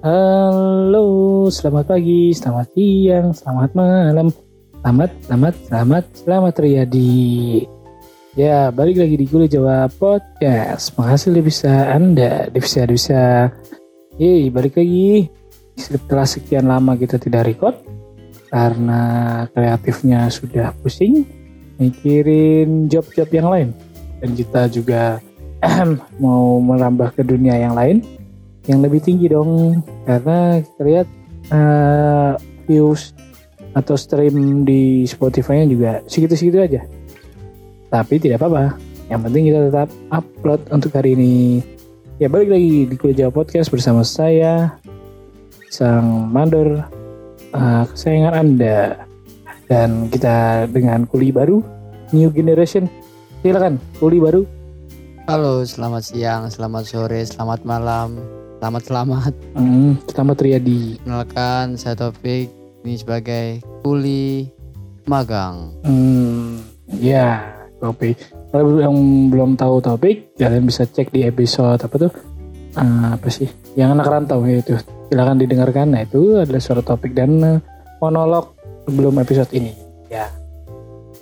Halo, selamat pagi, selamat siang, selamat malam, selamat, selamat, selamat, selamat Riyadi. Ya, balik lagi di Kuliah Jawa Podcast. Makasih bisa Anda, bisa bisa. Yeay, balik lagi. Setelah sekian lama kita tidak record karena kreatifnya sudah pusing mikirin job-job yang lain dan kita juga mau merambah ke dunia yang lain yang lebih tinggi dong. Karena kita lihat uh, views atau stream di Spotify-nya juga segitu-segitu aja. Tapi tidak apa-apa. Yang penting kita tetap upload untuk hari ini. Ya balik lagi di Kuliah Jawa Podcast bersama saya sang mandor. Uh, kesayangan anda. Dan kita dengan kuli baru new generation. Silakan kuli baru. Halo, selamat siang, selamat sore, selamat malam, selamat selamat. hmm, selamat Riyadi. Kenalkan saya Topik ini sebagai kuli magang. hmm, ya topik kalau yang belum tahu topik kalian bisa cek di episode apa tuh? Uh, apa sih? Yang anak rantau itu silakan didengarkan. Nah itu adalah suara topik dan uh, monolog sebelum episode ini. Ya.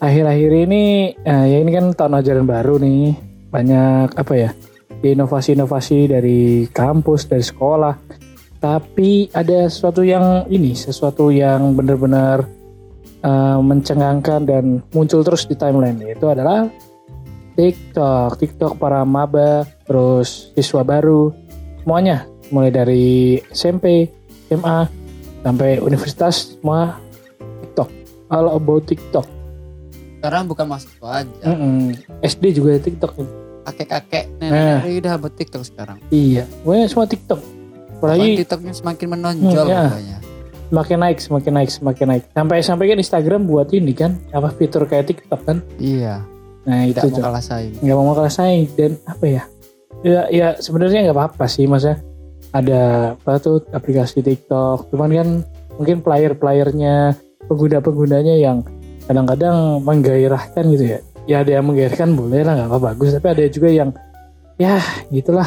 Akhir-akhir ini uh, ya ini kan tahun ajaran baru nih. Banyak apa ya inovasi-inovasi dari kampus dari sekolah. Tapi ada sesuatu yang ini sesuatu yang benar-benar uh, mencengangkan dan muncul terus di timeline yaitu adalah TikTok. TikTok para maba terus siswa baru semuanya. Mulai dari SMP SMA sampai universitas semua TikTok. All about TikTok. Sekarang bukan mahasiswa aja, Mm-mm. SD juga TikTok kakek-kakek Nah. nenek udah buat TikTok sekarang. iya pokoknya semua TikTok Apalagi TikToknya semakin menonjol Hmm, ya. pokoknya. semakin naik semakin naik semakin naik sampai sampai kan Instagram buat ini kan apa fitur kayak TikTok kan Iya, nah itu tidak tuh mau kalah saing. nggak mau kalah saing dan apa ya ya ya sebenarnya nggak apa-apa sih masa ada apa tuh aplikasi TikTok cuman kan mungkin player playernya pengguna penggunanya yang kadang-kadang menggairahkan gitu ya ya ada yang menggairahkan boleh lah nggak apa bagus. Tapi ada juga yang ya gitulah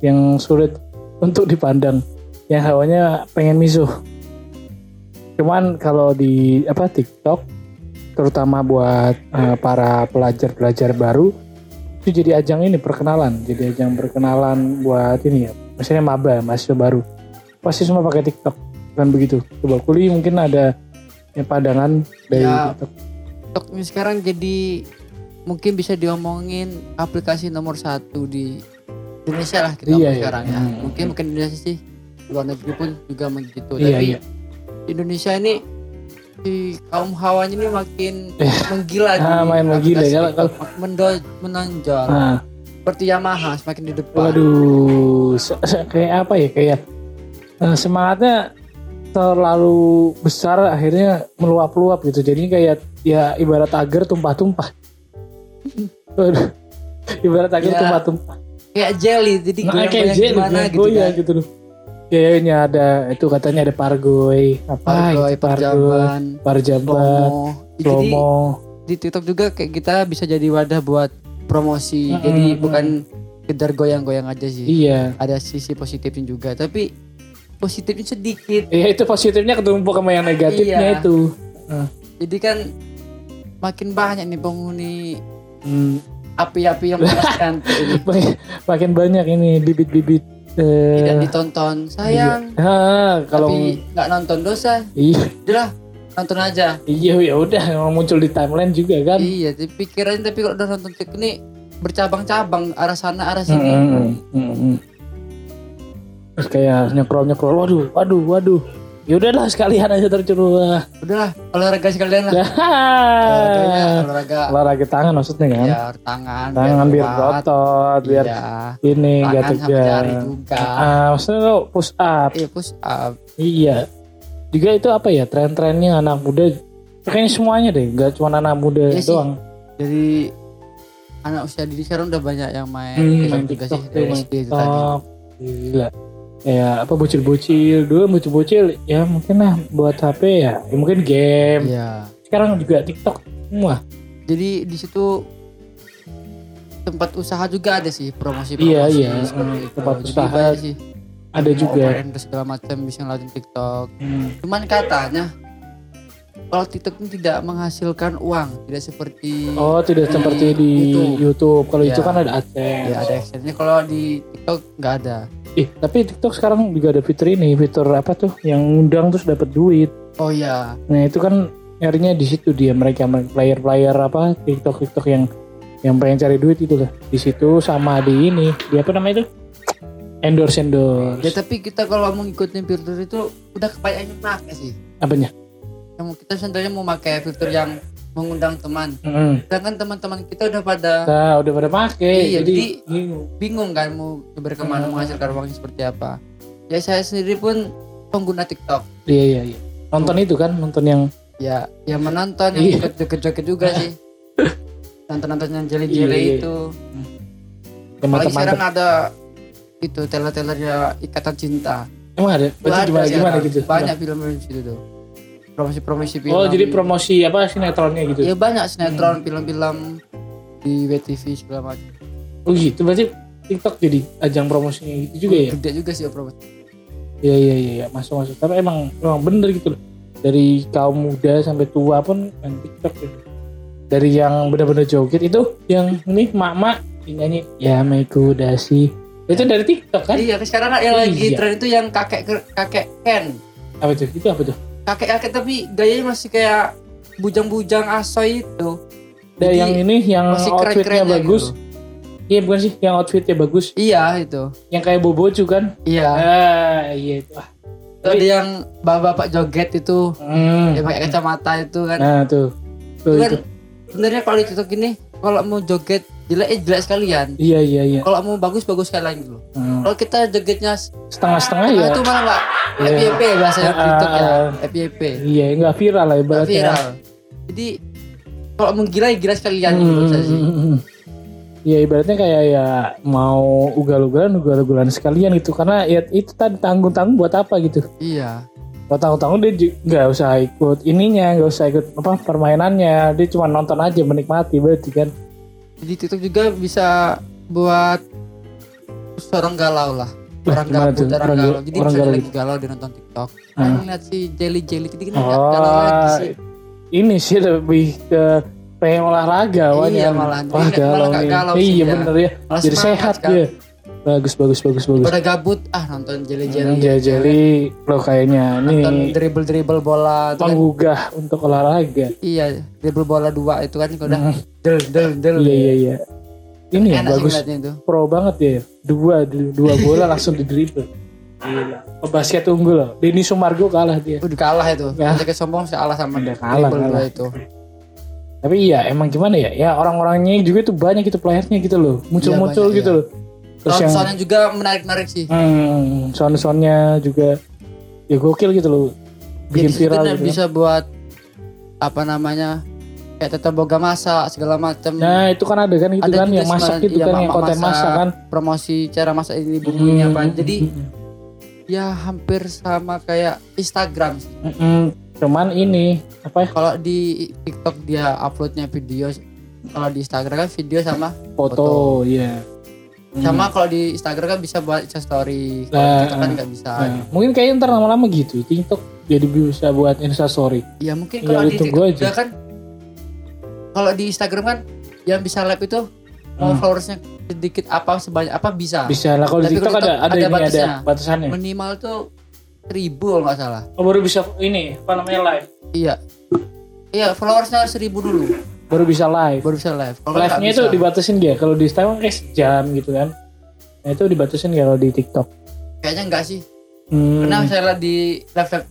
yang sulit untuk dipandang. Yang hawanya pengen misuh cuman kalau di apa TikTok terutama buat eh, para pelajar-pelajar baru itu jadi ajang ini perkenalan. Jadi ajang perkenalan buat ini ya misalnya maba mahasiswa baru. Pasti semua pakai TikTok kan begitu. Coba kuli mungkin ada ya, pandangan dari Ya. TikTok. TikTok ini sekarang jadi mungkin bisa diomongin aplikasi nomor satu di Indonesia lah kita Iya, iya. sekarang ya. Hmm. Mungkin bukan Indonesia sih, luar negeri pun juga begitu. iya Tapi iya Indonesia ini di kaum hawanya ini makin menggila Ah, di main menggila. aplikasi Kalau-. Mendo- menonjol nah seperti Yamaha semakin di depan waduh kayak apa ya kayak eh, semangatnya terlalu besar akhirnya meluap-luap gitu jadi kayak ya ibarat agar tumpah-tumpah. Ibarat agar Ya. tumpah-tumpah. Kayak jelly jadi Nah, kayak jelly, gimana gitu goyang kan? gitu loh. Kayaknya ada itu katanya ada pargoy, apa Pargoy, itu? Perjaban, parjaban, promo. Di TikTok juga kayak kita bisa jadi wadah buat promosi. Mm-mm, jadi bukan sekedar goyang-goyang aja sih. Iya. ada sisi positifnya juga tapi positifnya sedikit. Ya itu positifnya ketumpuk sama yang negatifnya Iya. itu. jadi kan makin banyak nih penghuni Hmm, api-api yang menjelaskan ini. Makin, banyak ini bibit-bibit eh, tidak ditonton sayang. ah, kalau tapi nggak nonton dosa. Iya. Udahlah nonton aja. Iya ya udah muncul di timeline juga kan. iya tapi pikiran tapi kalau udah nonton TikTok ini bercabang-cabang arah sana arah sini. Hmm, hmm, hmm, hmm. Terus kayak nyekrol-nyekrol, waduh, waduh, waduh. Ya udahlah sekalian aja tercurah. lah. udahlah olahraga sekalian lah. Olahraganya olahraga. Olahraga tangan maksudnya kan? Ya tangan tangan biar berotot biar iya. ini enggak tegang juga. Ah maksudnya lo push up. Iya push up. Iya. Juga itu apa ya tren-trennya anak muda. Kayaknya semuanya deh nggak cuma anak muda Iya sih. doang. Dari anak usia dini sekarang udah banyak yang main Hmm, TikTok main juga sih dari SD itu tadi. Gila ya apa bocil-bocil dulu bocil-bocil ya mungkin lah buat HP ya, ya mungkin game iya sekarang juga TikTok semua jadi di situ tempat usaha juga ada sih promosi Iya, promosi iya. seperti Hmm, tempat Jadi usaha. sih Ada juga. segala macam bisa ngelakuin TikTok. Hmm. Cuman katanya kalau TikTok ini tidak menghasilkan uang, tidak seperti Oh tidak Di seperti di YouTube. YouTube. Kalau Ya. itu kan ada AdSense. ya ada actionnya. Kalau di TikTok nggak ada. Eh tapi TikTok sekarang juga ada fitur ini, fitur apa tuh yang undang terus dapat duit. Oh iya, Nah itu kan nyarinya di situ dia mereka player-player apa TikTok TikTok yang yang pengen cari duit itu lah di situ sama di ini di apa namanya itu endorse ya endorse tapi kita kalau mau ngikutin fitur itu udah kebanyakan pakai sih. apanya Yang kita sebenarnya mau pakai fitur yang mengundang teman. Mm. Sedangkan teman-teman kita udah pada Nah, udah pada pakai Iya, jadi jadi- bingung. bingung kan mau berkemana menghasilkan uang seperti apa. Ya saya sendiri pun pengguna TikTok. iya iya iya nonton itu kan nonton yang Ya, yang menonton yang Iya. joget-joget juga sih. Nonton-nonton yang Iya, jeli-jeli iya. itu. yang Apalagi sekarang ada itu teller-tellernya ikatan cinta. emang ada Itu berarti ada gimana gimana gitu Banyak film-film di situ tuh. Promosi-promosi film. oh jadi promosi apa sinetronnya gitu Ya banyak sinetron, film-film di WTV segala macam. oh gitu berarti TikTok jadi ajang promosinya gitu juga ya Gede juga sih promosi. Iya iya iya iya, masuk masuk. Tapi emang emang bener gitu loh. Dari kaum muda sampai tua pun main TikTok gitu. Dari yang bener-bener joget itu yang ini mak-mak nyanyi ya Meiku Dasi. Itu dari TikTok kan? Iya, sekarang yang lagi Iya. tren itu yang kakek kakek Ken. Apa itu? Itu apa tuh? Kakek-kakek tapi gayanya masih kayak bujang-bujang asoy itu. Jadi, yang ini yang masih outfitnya keren-kerennya bagus. gitu. Iya bukan sih, yang outfitnya bagus. Iya itu. Yang kayak boboju kan? Iya. Ah iya itu. Ah. Itu ada yang bapak-bapak joget itu, Hmm. yang pakai kacamata itu kan. Nah tuh. Tuh itu kan itu. sebenarnya kalau di TikTok ini kalau mau joget jelek eh jelek sekalian. Iya iya iya. Kalau mau bagus bagus sekalian gitu. Hmm. Kalau kita jogetnya Setengah-setengah ya. Nah, itu malah nggak Iya. FYP bahasanya Ah, TikTok ya. ah. FYP. Iya nggak viral lah ibaratnya. viral. Jadi kalau mau gila ya gila sekalian Hmm, menurut saya sih. Ya ibaratnya kayak ya mau ugal-ugalan ugal-ugalan sekalian gitu karena ya itu tadi tanggung-tanggung buat apa gitu. Iya. Kalau tanggung-tanggung dia nggak usah ikut ininya, nggak usah ikut apa permainannya, dia cuma nonton aja menikmati berarti kan. Jadi TikTok juga bisa buat seorang galau lah. Orang tuh? orang Orang galau. gal- Jadi orang misalnya galau lagi galau dia nonton TikTok. Hmm. Kan ngeliat si Jelly Jelly tadi kan Oh, galau lagi sih. ini sih lebih ke pengen olahraga Iya, awalnya. malah. Wah galau malah nggak nih. galau sih iya dia. bener ya. Malah Jadi sehat kan. dia. Bagus bagus bagus bagus. Pada gabut ah nonton Jelly Jelly. Hmm, Jadi lo kayaknya Nonton nih dribble dribble bola itu kan. penggugah untuk olahraga. Iya, dribble bola dua itu kan kalau udah Hmm. del del del. Iya iya iya. Ini ya sih bagus itu. pro banget ya. Dua dua bola langsung di dribble. Gila. Pebasket unggul loh. Denny Sumargo kalah dia. Udah kalah itu. Ya. Nanti sombong saya kalah sama Udah kalah, dribble kalah. itu. Tapi iya emang gimana ya? Ya orang-orangnya juga tuh banyak itu playernya gitu loh. Muncul-muncul banyak, gitu iya. loh. Terus yang Soalnya juga menarik-narik sih. hmm, sound-soundnya juga ya gokil gitu loh. Bikin Jadi itu viral gitu. bisa buat apa namanya kayak tetap boga masak segala macam Nah itu kan ada kan gitu Ada kan yang masak gitu iya, kan yang konten masak. masak kan. promosi cara masak ini bumbunya Hmm, apa jadi hmm, ya hampir sama kayak Instagram hmm, hmm. Cuman ini apa ya? kalau di TikTok dia uploadnya video kalau di Instagram kan video sama Foto, iya. Hmm. Sama kalau di Instagram kan bisa buat Insta story kalau Nah, TikTok kan nggak bisa Nah, mungkin kayaknya ntar lama-lama gitu TikTok jadi bisa buat instastory. ya mungkin tinggal kalau di TikTok aja. juga kan kalau di Instagram kan yang bisa live itu mau Hmm. followersnya sedikit apa sebanyak apa bisa Bisa lah kalau di TikTok ada ada, ada ini batasnya. ada batasannya. minimal tuh seribu kalau nggak salah Oh, baru bisa ini apa namanya live. iya iya followersnya seribu dulu Baru bisa live. baru bisa live kalau nggak Live-nya itu bisa. dibatasin gak? Kalau di Instagram kayak sejam gitu kan. Nah itu dibatasin gak kalau di TikTok? kayaknya enggak sih Hmm. karena misalnya di live live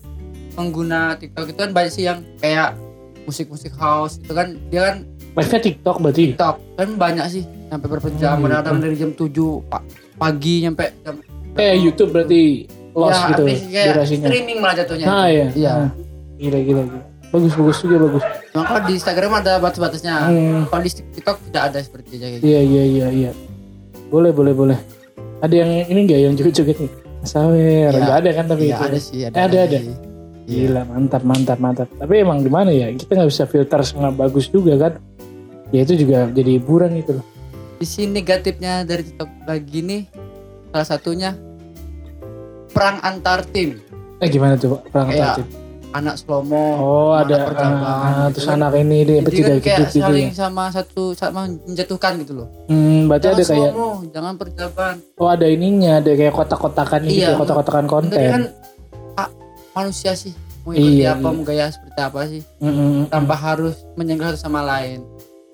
pengguna TikTok itu kan banyak sih yang kayak musik-musik house itu kan dia kan Live-nya TikTok berarti? TikTok kan banyak sih sampai berapa jam Hmm, dari jam 7 pa- pagi nyampe jam Kayak YouTube berarti lost ya, gitu durasinya. streaming malah jatuhnya Nah iya. Iya. Nah, Gila gila gila. Bagus bagus juga bagus. Nah, kalau di Instagram ada batas-batasnya Hmm. kalau di TikTok tidak ada seperti itu gitu. Iya iya iya iya. Boleh boleh boleh. Ada yang ini enggak yang joget-joget nih? Sawer, Iya. enggak ada kan tapi Iya itu. ada sih ada Eh, ada, ada. Gila mantap mantap mantap. Tapi emang gimana ya? Kita nggak bisa filter sangat bagus juga kan? Ya itu juga jadi hiburan gitu loh. di sini negatifnya dari TikTok lagi nih salah satunya perang antar tim Eh gimana tuh? Perang Kayak tatip? Anak slomo Oh ada percobaan ah, gitu terus kan. anak ini deh jadi pecah kan kayak gitu gitu saling ya. sama satu sama menjatuhkan gitu loh Hmm, berarti jangan ada kayak slomo jangan percobaan oh ada ininya, ada kayak kotak-kotakan gitu, Iya. kotak-kotakan konten. Kan ah, manusia sih mau ikuti Iya, apa iya. mau gaya seperti apa sih Mm, mm, mm, tanpa harus menyenggol satu sama lain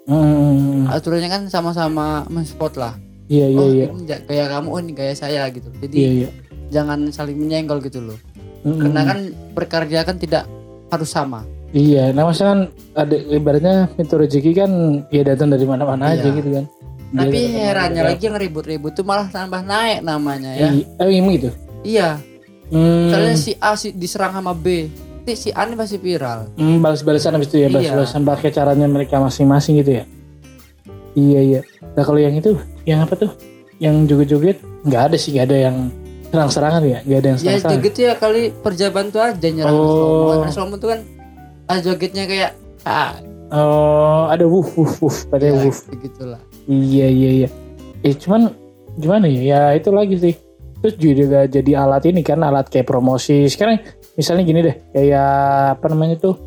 mm, aturannya kan sama-sama mensupport lah Iya iya oh iya. gaya kamu oh ini gaya saya gitu jadi Iya iya. jangan saling menyenggol gitu loh Mm, mm, karena kan berkarya kan tidak harus sama Iya, nah maksudnya kan ada ibaratnya pintu rezeki kan ya datang dari mana-mana aja Iya. gitu kan. tapi Dia- herannya lagi yang ribut-ribut tuh malah tambah naik namanya ya Iya, emang gitu. iya Hmm, misalnya si A si diserang sama B nanti si A ini pasti viral hmm, balas-balasan habis itu ya, Iya. balas-balasan pakai caranya mereka masing-masing gitu ya. Iya iya. Nah kalau yang itu, yang apa tuh? Yang joget-joget nggak ada sih, nggak ada yang serang-serangan ya, nggak ada yang ya serang-serangan. joget ya kali perjaban tuh aja nyerang Oh. slomo karena slomo tuh kan ah, jogetnya kayak ah Oh, ada wuf wuf wuf, ada ya, wuf. begitulah Iya iya iya. Eh cuman gimana ya? Ya itu lagi sih. Terus juga jadi alat ini kan alat kayak promosi. Sekarang misalnya gini deh, kayak apa namanya tuh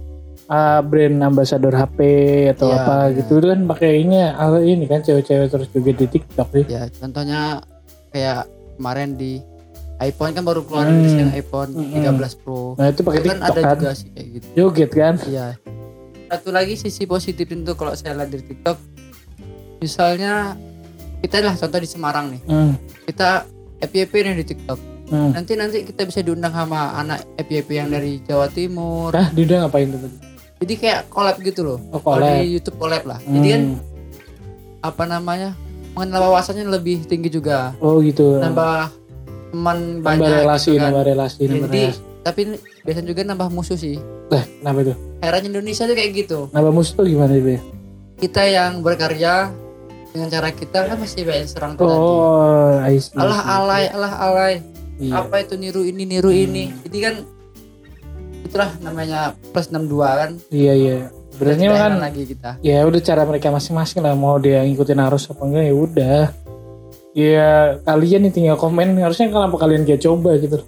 uh, brand ambassador HP atau Iya, apa iya. gitu itu kan pakainya alat ini kan cewek-cewek terus juga di TikTok sih. ya contohnya kayak kemarin di iPhone kan baru keluar Hmm. desain iPhone Hmm. 13 Pro Nah itu pakai Itu kan TikTok ada kan, juga sih kayak gitu joget kan. iya satu lagi sisi positif itu kalau saya lihat di TikTok misalnya kita lah contoh di Semarang nih Hmm, kita FYP nih di TikTok hmm. nanti nanti kita bisa diundang sama anak FYP yang dari Jawa Timur Nah, dia udah ngapain tuh jadi kayak collab gitu loh Oh, kalau collab. di YouTube collab lah jadi kan Hmm. apa namanya mengenal wawasannya lebih tinggi juga Oh gitu. nambah teman Nambah banyak relasi, gitu kan. nambah relasi, nambah jadi relasi. tapi biasanya juga nambah musuh sih Lah, kenapa itu? herannya Indonesia tuh kayak gitu Nambah musuh tuh gimana itu ya? kita yang berkarya dengan cara kita kan masih banyak serang tuh Oh, I see. alah alay alah alay Iya. apa itu niru ini niru ini jadi kan itulah namanya plus 62 kan Iya iya. Sebenarnya kan heran lagi kita ya udah cara mereka masing-masing lah mau dia ngikutin arus apa enggak ya udah. Ya kalian nih tinggal komen harusnya kenapa kalian gak coba gitu.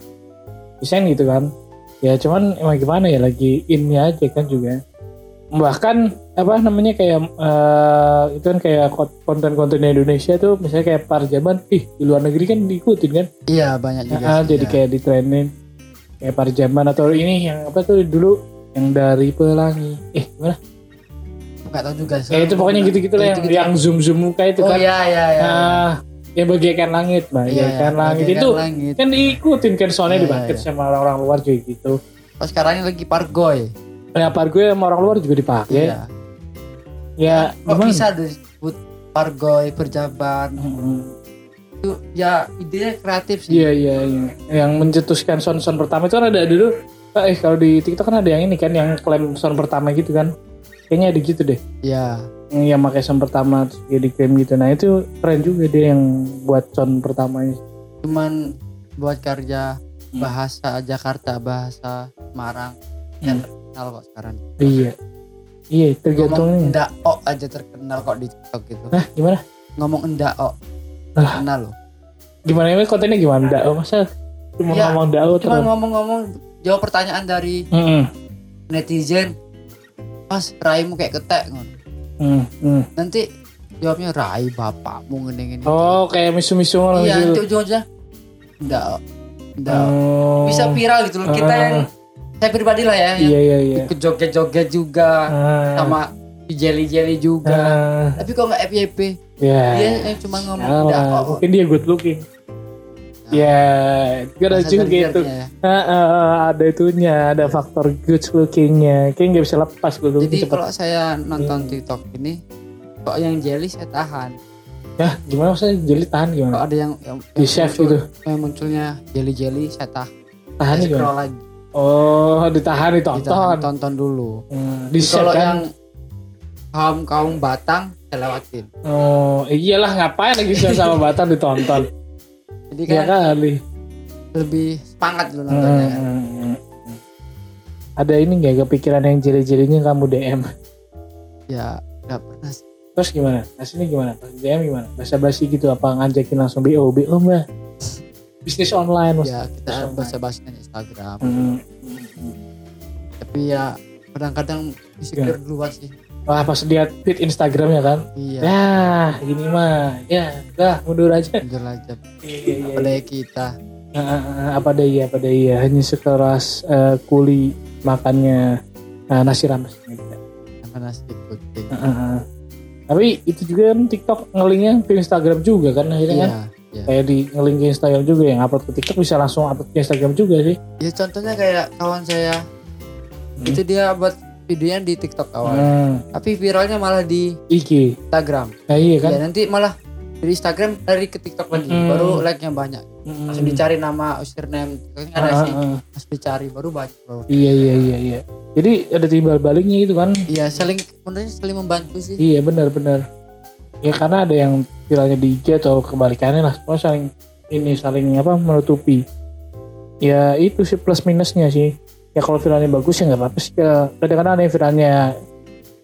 Bisa gitu kan. Ya cuman emang gimana ya lagi ini aja kan juga. Bahkan apa namanya kayak eh, itu kan kayak kon- konten-konten Indonesia tuh misalnya kayak Parjaban, ih di luar negeri kan diikutin kan. iya banyak juga Ah, sih, jadi ya. kayak di trending kayak Parjaban atau ini yang apa tuh dulu yang dari pelangi. Eh gimana? nggak tahu juga Ya itu pokoknya gitu-gitu lah yang, Gitu-gitu. yang zoom zoom muka itu oh kan. iya iya iya Ah, yang bagaikan langit, Iya, bagaikan langit bagaikan itu langit. kan diikutin kan soalnya Iya, dipakai iya. sama orang-orang luar juga gitu. oh sekarang ini lagi pargoy Kenapa gue sama orang luar juga dipakai? iya Ya kok gimana? bisa disebut pargoy perjaban Mm-mm. itu ya idenya kreatif sih Iya iya iya. Yang mencetuskan sound-sound pertama itu kan ada dulu. Eh kalau di TikTok kan ada yang ini kan yang klaim sound pertama gitu kan. Kayaknya ada gitu deh. iya. Yang pakai sound pertama dia diklaim gitu. Nah itu keren juga dia yang buat sound pertamanya. Cuman buat karya Hmm. bahasa Jakarta bahasa Semarang Hmm. yang terkenal kok sekarang. Iya. Iya ngomong tergantung endak o aja terkenal kok di TikTok gitu. Nah gimana? Ngomong endak o terkenal loh. Gimana ini kontennya gimana? Dao masa cuma Ya, ngomong dao cuma terus? ngomong-ngomong jawab pertanyaan dari Mm-mm. netizen pas raimu kayak ketek ngono. Mm, mm. nanti jawabnya rai bapakmu ngene ngene oh kayak misu-misu ngono iya gitu nanti ujung-ujungnya enggak enggak. Oh. bisa viral gitu loh kita Ah. yang saya pribadi lah ya iya iya iya ikut joget-joget juga Ah. sama jelly-jelly juga Ah. tapi kok nggak FYP ya dia yang cuma ngomong O. mungkin dia good looking Ya gara Bahasa juga terbiarnya itu ya. Ah, ah, ada itunya ada faktor good lookingnya. Kayak nggak bisa lepas looking jadi cepet. kalau saya nonton Hmm. TikTok ini kok yang jelly saya tahan. Ya gimana maksudnya jadi tahan kalau gimana ada yang yang, di chef muncul- gitu? yang munculnya jelly-jelly saya tahan tahan saya gimana? lagi. Oh ditahan ditonton. Ditahan, tonton dulu. Hmm, di kalau kan? yang kaum kaum batang saya lewatin. Oh iyalah ngapain lagi sama Batam ditonton jadi ya kan kali. lebih semangat dulu nontonnya. kan. Hmm. ada ini nggak kepikiran yang jeli-jelinya kamu DM ya nggak pernah sih. terus gimana? Hasilnya gimana? Pas DM gimana? Basa basi gitu apa ngajakin langsung BO BO mbak? Bisnis online ya kita bahasa bahasa Instagram. Hmm. tapi ya kadang-kadang insecure duluan sih wah pas lihat feed Instagramnya kan? Iya. Ya gini mah. Ya udah mundur aja. Jujur aja. Iya iya iya pada kita? Ah, ah, ah, apa daya apa daya? Hanya sekeras eh, kuli makannya eh, nasi rames. Sama nasi putih. Ah, ah. tapi itu juga kan TikTok ngelinknya ke Instagram juga kan akhirnya kan? Iya iya. Kayak di ngelink ke Instagram juga yang upload ke TikTok bisa langsung upload ke Instagram juga sih. Ya contohnya kayak kawan saya. Hmm. itu dia buat videonya di TikTok awal. Hmm. tapi viralnya malah di IG Instagram. Nah iya kan? Ya nanti malah dari Instagram dari ke TikTok lagi Hmm. baru like nya banyak. Hmm. langsung dicari nama username kan Ah, ada ah, sih. ah. langsung dicari baru banyak bro iya iya iya iya. Jadi ada timbal baliknya itu kan? Iya saling menurutnya saling membantu sih. Iya benar benar. Ya karena ada yang viralnya di IG atau kebalikannya lah. Semua saling ini saling apa menutupi. Ya itu sih plus minusnya sih ya kalau viralnya bagus ya nggak apa-apa sih Ya, kadang-kadang ada yang viralnya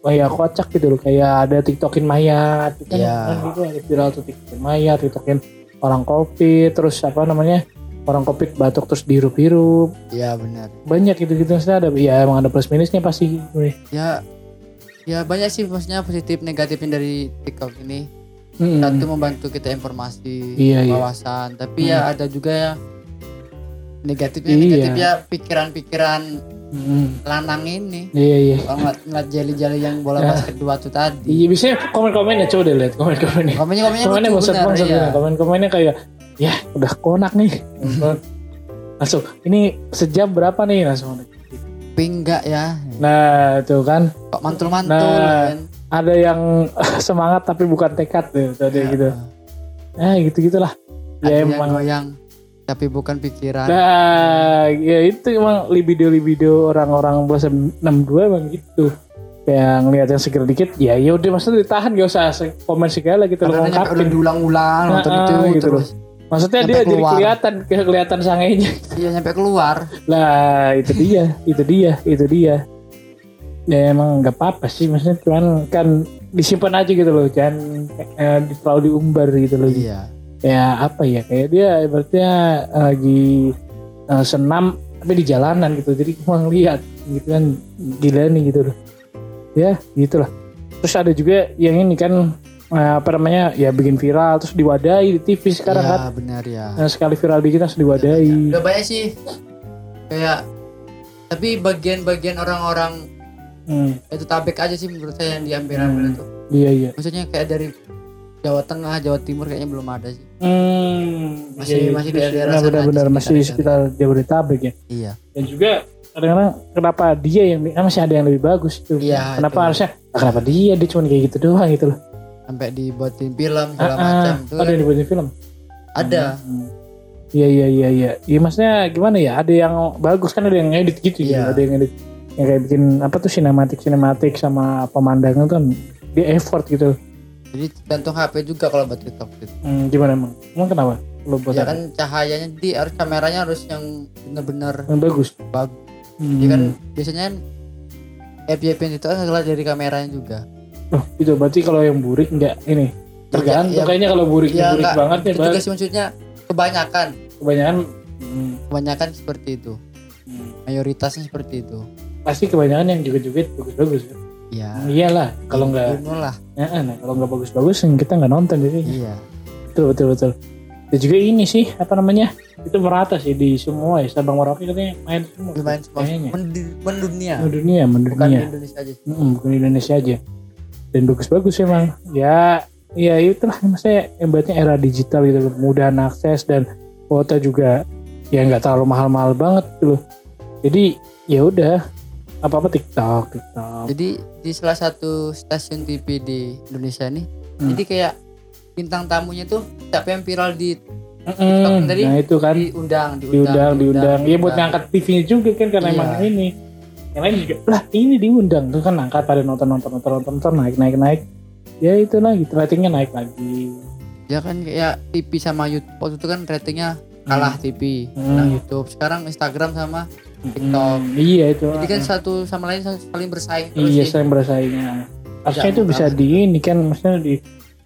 kayak kocak gitu loh kayak ada tiktokin mayat gitu kan, Iya. kan gitu ada viral tuh tiktokin mayat tiktokin orang covid terus apa namanya orang covid batuk terus dihirup-hirup iya benar banyak gitu-gitu maksudnya ada ya emang ada plus minusnya pasti Wih. ya ya banyak sih maksudnya positif negatifnya dari TikTok ini Mm-mm. satu membantu kita informasi Iya, iya. wawasan tapi ya ada juga yang negatifnya Iya. negatif ya pikiran-pikiran Mm-mm. lanang ini iya iya Kalau ngeliat, ngeliat jeli-jeli yang bola Ya. basket dua tuh tadi Iya biasanya komen-komennya coba deh lihat komen-komennya. komennya komennya Komennya lucu bangsat benar bangsat ya. bener. Komen-komennya kayak ya udah konak nih. Langsung ini sejam berapa nih langsung. enggak ya Nah itu kan kok mantul-mantul Nah. kan ada yang semangat tapi bukan tekad deh tadi Ya. gitu. Eh gitu gitulah. ada Ya yang emang. goyang tapi bukan pikiran Nah ya itu emang libido-libido orang-orang bahasa 62 emang gitu. Yang ngeliat yang seger dikit ya ya udah maksudnya ditahan gak usah komen segala gitu loh Karena udah diulang-ulang nonton Nah, itu gitu terus Maksudnya Sampai dia jadi keluar. kelihatan kelihatan sangainya. iya nyampe keluar Lah itu dia, itu dia, itu dia. Ya emang nggak apa-apa sih, maksudnya cuman kan disimpan aja gitu loh, jangan eh, di- terlalu diumbar gitu loh. iya Ya apa ya, kayak dia ibaratnya lagi eh, senam tapi di jalanan gitu, jadi cuma ngeliat gitu kan gila nih gitu loh. Ya gitulah. Terus ada juga yang ini kan eh, apa namanya ya bikin viral terus diwadahi di TV sekarang kan. iya benar ya Nah, sekali viral dikit harus diwadahi. udah banyak sih kayak tapi bagian-bagian orang-orang Hmm, itu tabek aja sih menurut saya yang diambil ambil itu iya iya. maksudnya kayak dari Jawa Tengah Jawa Timur kayaknya belum ada sih Hmm, Masih- iya, iya. masih daerah-daerah benar, sana benar, aja, benar, masih di sekitar- Jabodetabek ya. iya Dan juga kadang-kadang kenapa dia yang kan masih ada yang lebih bagus itu. Iya, Kenapa itu. harusnya? Nah, kenapa dia dia cuma kayak gitu doang gitu loh. sampai dibuatin film segala Ah, macam ah, tuh ada yang dibuatin film. ada Hmm. Iya iya iya iya. Iya maksudnya gimana ya? Ada yang bagus kan ada yang edit gitu ya. Iya. Ada yang edit yang kayak bikin apa tuh sinematik sinematik sama pemandangan tuh kan dia effort gitu. Jadi gantung HP juga kalau buat TikTok gitu. Hmm, gimana emang? Emang kenapa? Lo buat ya kan cahayanya di harus kameranya harus yang bener-bener yang bagus. bagus Hmm. Jadi kan biasanya kan FYP itu adalah dari kameranya juga Oh, itu berarti kalau yang burik enggak ini. Tergantung Iya, iya. kayaknya kalau burik Iya, burik enggak. banget ya itu juga sih maksudnya kebanyakan kebanyakan hmm, kebanyakan seperti itu hmm, mayoritasnya seperti itu pasti kebanyakan yang joget-joget bagus-bagus kan. Ya Iyalah, kalau nggak lah ya, nah, kalau nggak bagus-bagus kita nggak nonton jadi. iya Betul betul betul. Dan juga ini sih apa namanya? Itu merata sih di semua ya Sabang Merauke katanya main semua. lumayan semua. Mendi- mendunia Mendunia, bukan di mendunia. Indonesia aja Mm-mm, bukan di Indonesia aja. Dan bagus-bagus emang. Ya, ya itulah maksudnya hebatnya era digital gitu, mudahan akses dan kuota juga ya nggak terlalu mahal-mahal banget gitu loh. Jadi ya udah apa apa TikTok, TikTok. jadi di salah satu stasiun TV di Indonesia nih Hmm. jadi kayak bintang tamunya tuh siapa yang viral di Mm-mm, tadi nah itu kan diundang diundang, diundang. Iya buat ngangkat TV-nya juga kan karena Iya. emang ini. Yang lain juga lah ini diundang tuh kan angkat pada nonton nonton nonton nonton, nonton naik naik naik. Ya itu lagi ratingnya naik lagi. ya kan kayak TV sama YouTube waktu itu kan ratingnya kalah TV Hmm. nah YouTube sekarang Instagram sama TikTok Hmm, iya itu. jadi kan satu sama lain saling bersaing terus iya sih. saya bersaingnya. Harusnya itu bisa di ini kan maksudnya di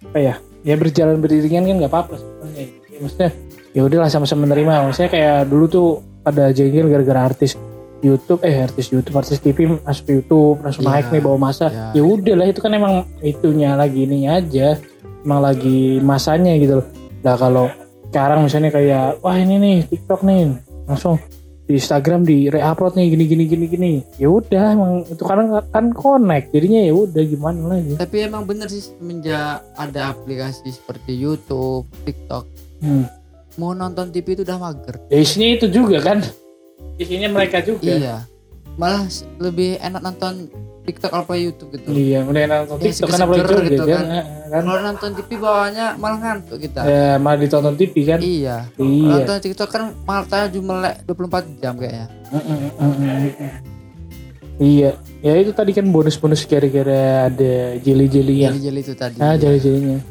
apa ya? Ya berjalan beriringan kan nggak apa-apa sebenarnya. Ya ya maksudnya ya udahlah sama-sama menerima maksudnya kayak dulu tuh pada jengkel gara-gara artis YouTube eh artis YouTube artis TV masuk YouTube langsung Iya, naik nih bawa masa iya. ya udah lah itu kan emang itunya lagi ininya aja emang lagi masanya gitu loh nah kalau sekarang misalnya kayak wah ini nih TikTok nih langsung di Instagram di re-upload nih gini gini gini gini ya udah emang itu karena kan connect jadinya ya udah gimana lagi Tapi emang bener sih semenjak ada aplikasi seperti YouTube, TikTok, hmm. mau nonton TV itu udah mager. ya isinya itu juga kan isinya mereka juga Iya. Malah lebih enak nonton TikTok apa YouTube gitu. Iya, mulai nonton Ya, TikTok kan apalagi seger-seger juga gitu kan. kan. Eh, kan. Kalau nonton TV bawahnya malah ngantuk kita. Ya, malah ditonton TV kan. Iya. Iya. Nonton TikTok kan malah tanya melek 24 jam kayaknya. Iya, ya itu tadi kan bonus-bonus gara-gara ada jeli-jeli yang Jeli-jeli itu tadi. ah jeli-jelinya.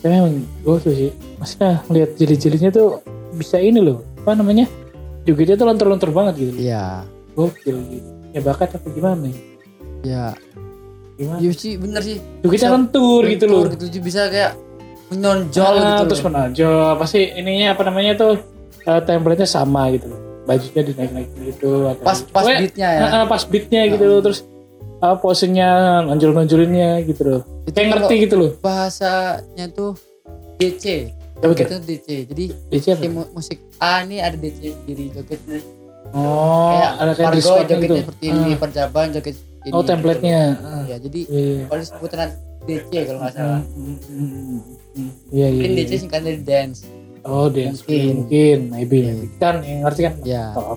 Tapi emang gokil sih. Maksudnya ngeliat jeli-jelinya tuh bisa ini loh. Apa namanya? Juga dia tuh lontor-lontor banget gitu. Iya. Gokil gitu. Ya bakat apa gimana ya? Ya. Gimana? Iya sih bener sih. Juga dia lentur gitu loh. Gitu bisa kayak menonjol Ah, gitu. terus loh. menonjol pasti ininya apa namanya tuh eh, template-nya sama gitu loh bajunya dinaik-naik gitu atau Pas pas Pokoknya, beatnya ya. ah, pas beatnya gitu loh terus apa posenya nonjol-nonjolinnya gitu loh Itu kayak ngerti gitu loh bahasanya tuh DC. ya betul Itu DC. Jadi DC apa? si mu- musik A ini ada DC diri joget oh kayak ada kayak respect jogetnya gitu seperti ini, Ah. perjaban joget oh template-nya gitu. Ah, Iya, jadi iya kalau disebutan DC kalau nggak salah. Hmm, hmm, hmm, iya iya Mungkin iya. DC singkat dari dance. oh dance Mungkin. mungkin maybe maybe. kan yang ngerti kan Ya. Oh,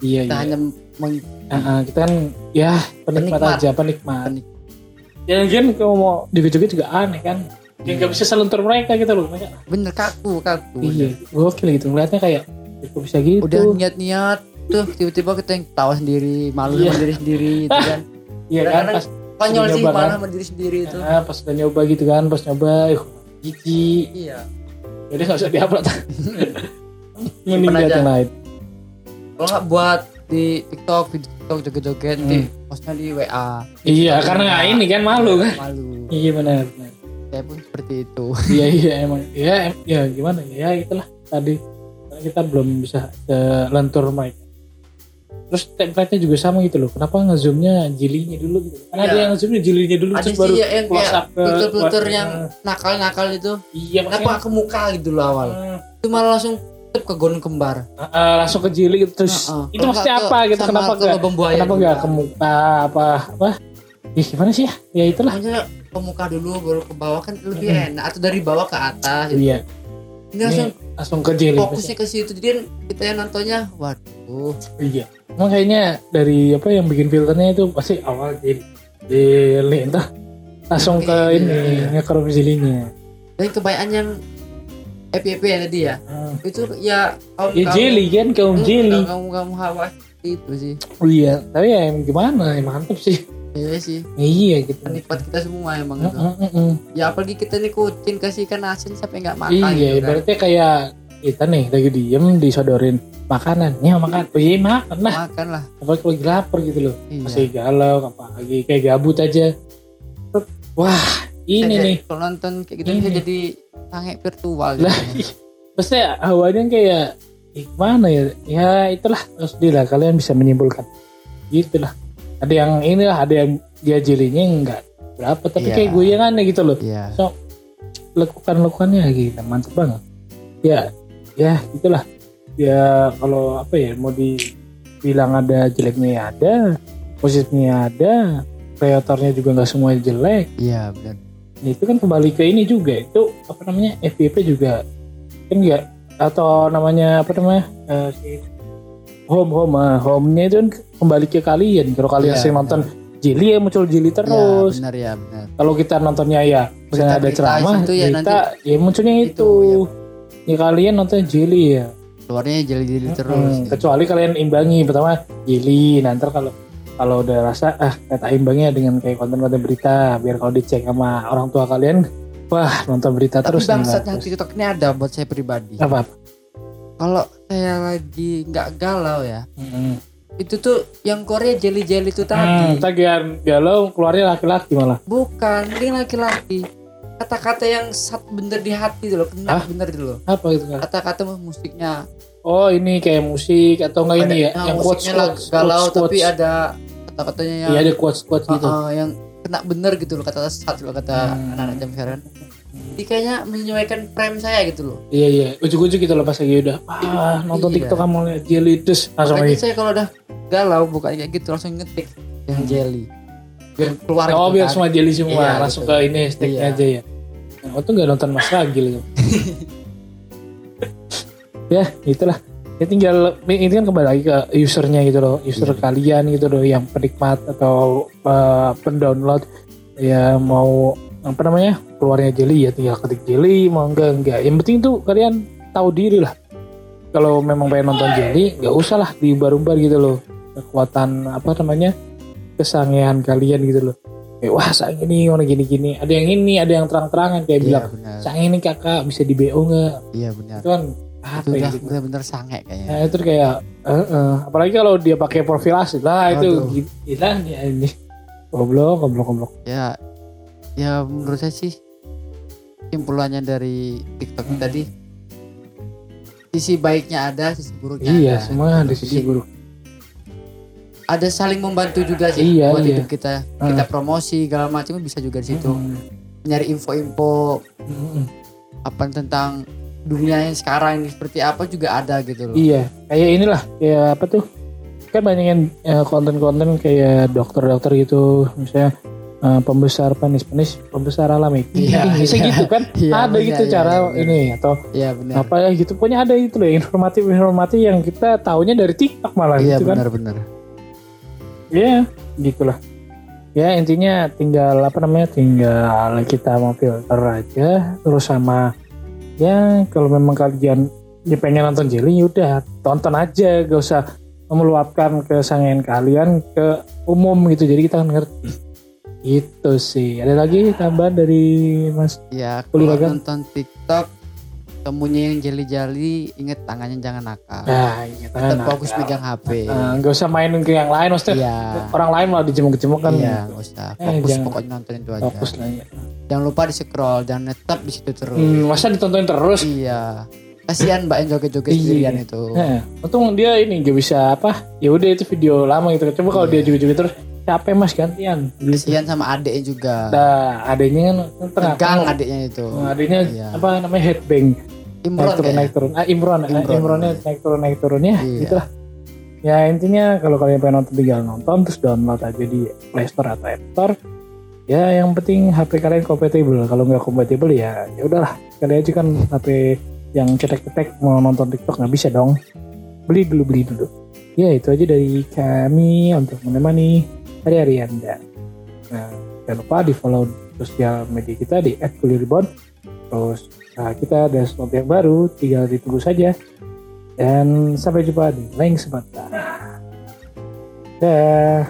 iya Kita iya hanya meng ah, kita kan ya penikmat, Penikmat. aja penikmat Penik- ya mungkin kalau mau joget-joget juga aneh kan ya nggak bisa selentur mereka gitu loh mereka bener kaku kaku. iya gokil gitu ngeliatnya kayak "Ya, kok bisa gitu Udah niat-niat tuh tiba-tiba kita yang tawa sendiri, malu Iya. sama diri sendiri itu kan. iya kan pas Konyol sih nyoba malah kan. sama diri sendiri itu. ah, pas udah nyoba gitu kan pas nyoba ih jijik Iya. jadi nggak usah diupload mending aja. yang lain Kalau nggak buat di TikTok, di TikTok joget-joget, Hmm. di postnya di WA. iya karena nggak ini kan malu kan Malu. iya benar benar. Saya pun seperti itu. iya iya emang ya em- ya gimana ya itulah tadi karena kita belum bisa eh, lentur mic terus template-nya juga sama gitu loh kenapa ngezoomnya jilinya dulu gitu karena ada Iya. yang ngezoomnya jilinya dulu Ada terus baru ya yang close up ke filter-filter ke- yang nakal-nakal itu. iya Kenapa maksudnya nggak ke muka gitu loh awal? eh, Itu malah langsung ke gunung kembar. eh, langsung ke jili gitu terus Heeh. itu Kalau maksudnya nggak apa ke- gitu sama kenapa ke lubang buaya kenapa juga. enggak ke muka apa apa Ih, gimana sih ya ya itulah Makanya ke muka dulu baru ke bawah kan lebih Mm-mm. enak atau dari bawah ke atas. gitu. iya Ini langsung langsung ke jili fokusnya ke situ jadi kan kita yang nontonnya waduh Iya. Emang kayaknya dari apa yang bikin filternya itu pasti awal jadi jeli entah langsung ke ini iya. ngekrop jelinya. dan kebanyakan yang FYP ya tadi ya Hmm. itu ya kaum Ya jeli kan kaum jeli. kamu kamu hawa itu sih Oh iya, tapi ya gimana? Ya mantep sih. Iya sih Iya gitu. penikmat kita semua emang Mm, mm, mm, mm. ya apalagi kita nih kucing kasih ikan asin sampai nggak makan Iya, gitu kan. ibaratnya kayak kita nih lagi diem disodorin makanan, ya makan, oh iya makan lah. makan lah Apalagi kalau lagi lapar gitu loh, iya masih galau, apa lagi kayak gabut aja. Wah, ini Saya- nih kalau nonton kayak gitu Ini. bisa jadi sange virtual lah gitu. maksudnya awalnya kayak eh, gimana ya ya itulah lah kalian bisa menyimpulkan gitulah ada yang inilah ada yang dia jelinya enggak berapa tapi Iya. kayak goyangannya gitu loh. Iya. So lakukan lakukannya gitu mantep banget. Ya ya itulah. Ya kalau apa ya mau dibilang ada jeleknya ya ada positifnya ada kreatornya juga nggak semua jelek. Iya benar. Nah, itu kan kembali ke ini juga itu apa namanya FYP juga. Kan enggak atau namanya apa namanya eh, si home home ah, home-nya itu kan kembali ke kalian. Kalau kalian Iya, sering nonton jeli ya muncul jeli terus. ya, benar ya benar. Kalau kita nontonnya ya misalnya ada ceramah itu ya berita ya munculnya itu, Itu, ya kalian nonton jeli ya. Keluarnya jeli-jeli terus Hmm, kecuali kalian imbangi pertama jeli nanti kalau kalau udah rasa ah kata imbangnya dengan kayak konten-konten berita biar kalau dicek sama orang tua kalian wah nonton berita tapi terus bangsatnya. TikTok ini ada buat saya pribadi. Apa kalau saya lagi nggak galau ya Hmm. itu tuh yang Korea jelly-jelly itu Hmm, tadi tagihan galau keluarnya laki-laki malah bukan ini laki-laki kata-kata yang sat bener di hati loh kena Hah? bener itu loh Apa kan? kata-kata musiknya Oh ini kayak musik atau enggak ini ya? Nah, yang quotes quotes galau quotes, tapi quotes. ada kata-katanya yang Iya ada quotes quotes gitu. uh, yang kena bener gitu loh kata sat loh kata Hmm. anak-anak jam sekarang jadi kayaknya menyesuaikan frame saya gitu loh Iya iya. Ujuk-ujuk gitu loh pas lagi udah ah nonton Iya. TikTok kamu lihat jelly terus langsung lagi. saya kalau udah galau bukan kayak gitu langsung ngetik yang jelly biar keluar Oh gitu biar kan. semua jelly semua Iya, langsung betul. ke ini sticknya Iya. aja ya. Nah, tuh nggak nonton Mas Ragil gitu. ya itulah. Ya tinggal ini kan kembali lagi ke usernya gitu loh, user Iya. kalian gitu loh yang penikmat atau uh, pendownload ya mau apa namanya keluarnya jelly ya tinggal ketik jelly mau enggak enggak. Yang penting tuh kalian tahu diri lah. Kalau memang pengen nonton jelly nggak usah lah diumbar-umbar gitu loh kekuatan apa namanya kesangean kalian gitu loh. Kayak wah sang ini orang gini-gini. Ada yang ini, ada yang terang-terangan kayak iya bilang benar sang ini kakak bisa di BO nggak? iya benar Itu kan itu apa udah ya? gitu. bener-bener sange kayaknya Nah, itu kayak eh, eh. apalagi kalau dia pakai profil asli lah itu Aduh. gila nih ini goblok goblok goblok ya ya menurut saya sih simpulannya dari TikTok Hmm. tadi sisi baiknya ada sisi buruknya iya ada. semua ada sisi buruk. ada saling membantu juga sih Iya, buat iya. hidup kita. Kita promosi segala macam bisa juga di situ. Mm, nyari info-info mm, mm. apa tentang dunia yang sekarang ini seperti apa juga ada gitu loh. Iya kayak inilah kayak apa tuh? Kan banyak yang eh, konten-konten kayak dokter-dokter gitu misalnya eh, pembesar penis-penis pembesar alami. Iya, bisa iya. gitu kan? Iya, ada iya, gitu iya, cara iya, bener. ini atau iya benar. apa ya gitu. Pokoknya ada itu loh informatif informatif yang kita taunya dari TikTok malah iya gitu kan. benar-benar ya gitulah. Ya intinya tinggal apa namanya tinggal kita mau filter aja. Terus sama ya kalau memang kalian ya pengen nonton jelly yaudah tonton aja. Gak usah meluapkan kesangian kalian ke umum gitu. Jadi kita kan ngerti itu sih. Ada lagi tambahan dari mas ya kalau nonton TikTok temunya yang jeli-jeli inget tangannya jangan nakal. Nah iya tetap kan fokus pegang HP Nah, nggak usah mainin ke yang lain maksudnya iya. orang lain malah dijemuk-jemuk kan iya nggak usah. Eh, fokus jangan. pokoknya nonton itu aja. Fokus lah ya. jangan lupa di scroll jangan netap di situ terus. Hmm, masa ditontonin terus? Iya. Kasihan mbak yang joget-joget Iya. sendirian itu. Heeh. untung dia ini gak bisa apa ya udah itu video lama gitu. Coba kalau Iya. dia juga-juga terus capek mas gantian. Gitu. kasihan sama adeknya juga. Nah adanya kan tegang adeknya itu. Nah, adanya Iya. apa namanya headbang. Imron naik turun naik turun. Ah Imron, ah, Imron. Imronnya naik turun naik turunnya Iya. gitulah ya intinya kalau kalian pengen nonton tinggal nonton terus download aja di Play Store atau App Store. Ya yang penting HP kalian kompatibel kalau nggak kompatibel ya ya udahlah. Kalian aja kan HP yang cetek-cetek mau nonton TikTok nggak bisa dong. Beli dulu beli dulu. Ya itu aja dari kami untuk menemani hari-hari anda nah jangan lupa di follow sosial media kita di @kuliribon terus nah, kita ada sesuatu yang baru tinggal ditunggu saja. Dan sampai jumpa di lain kesempatan. Dah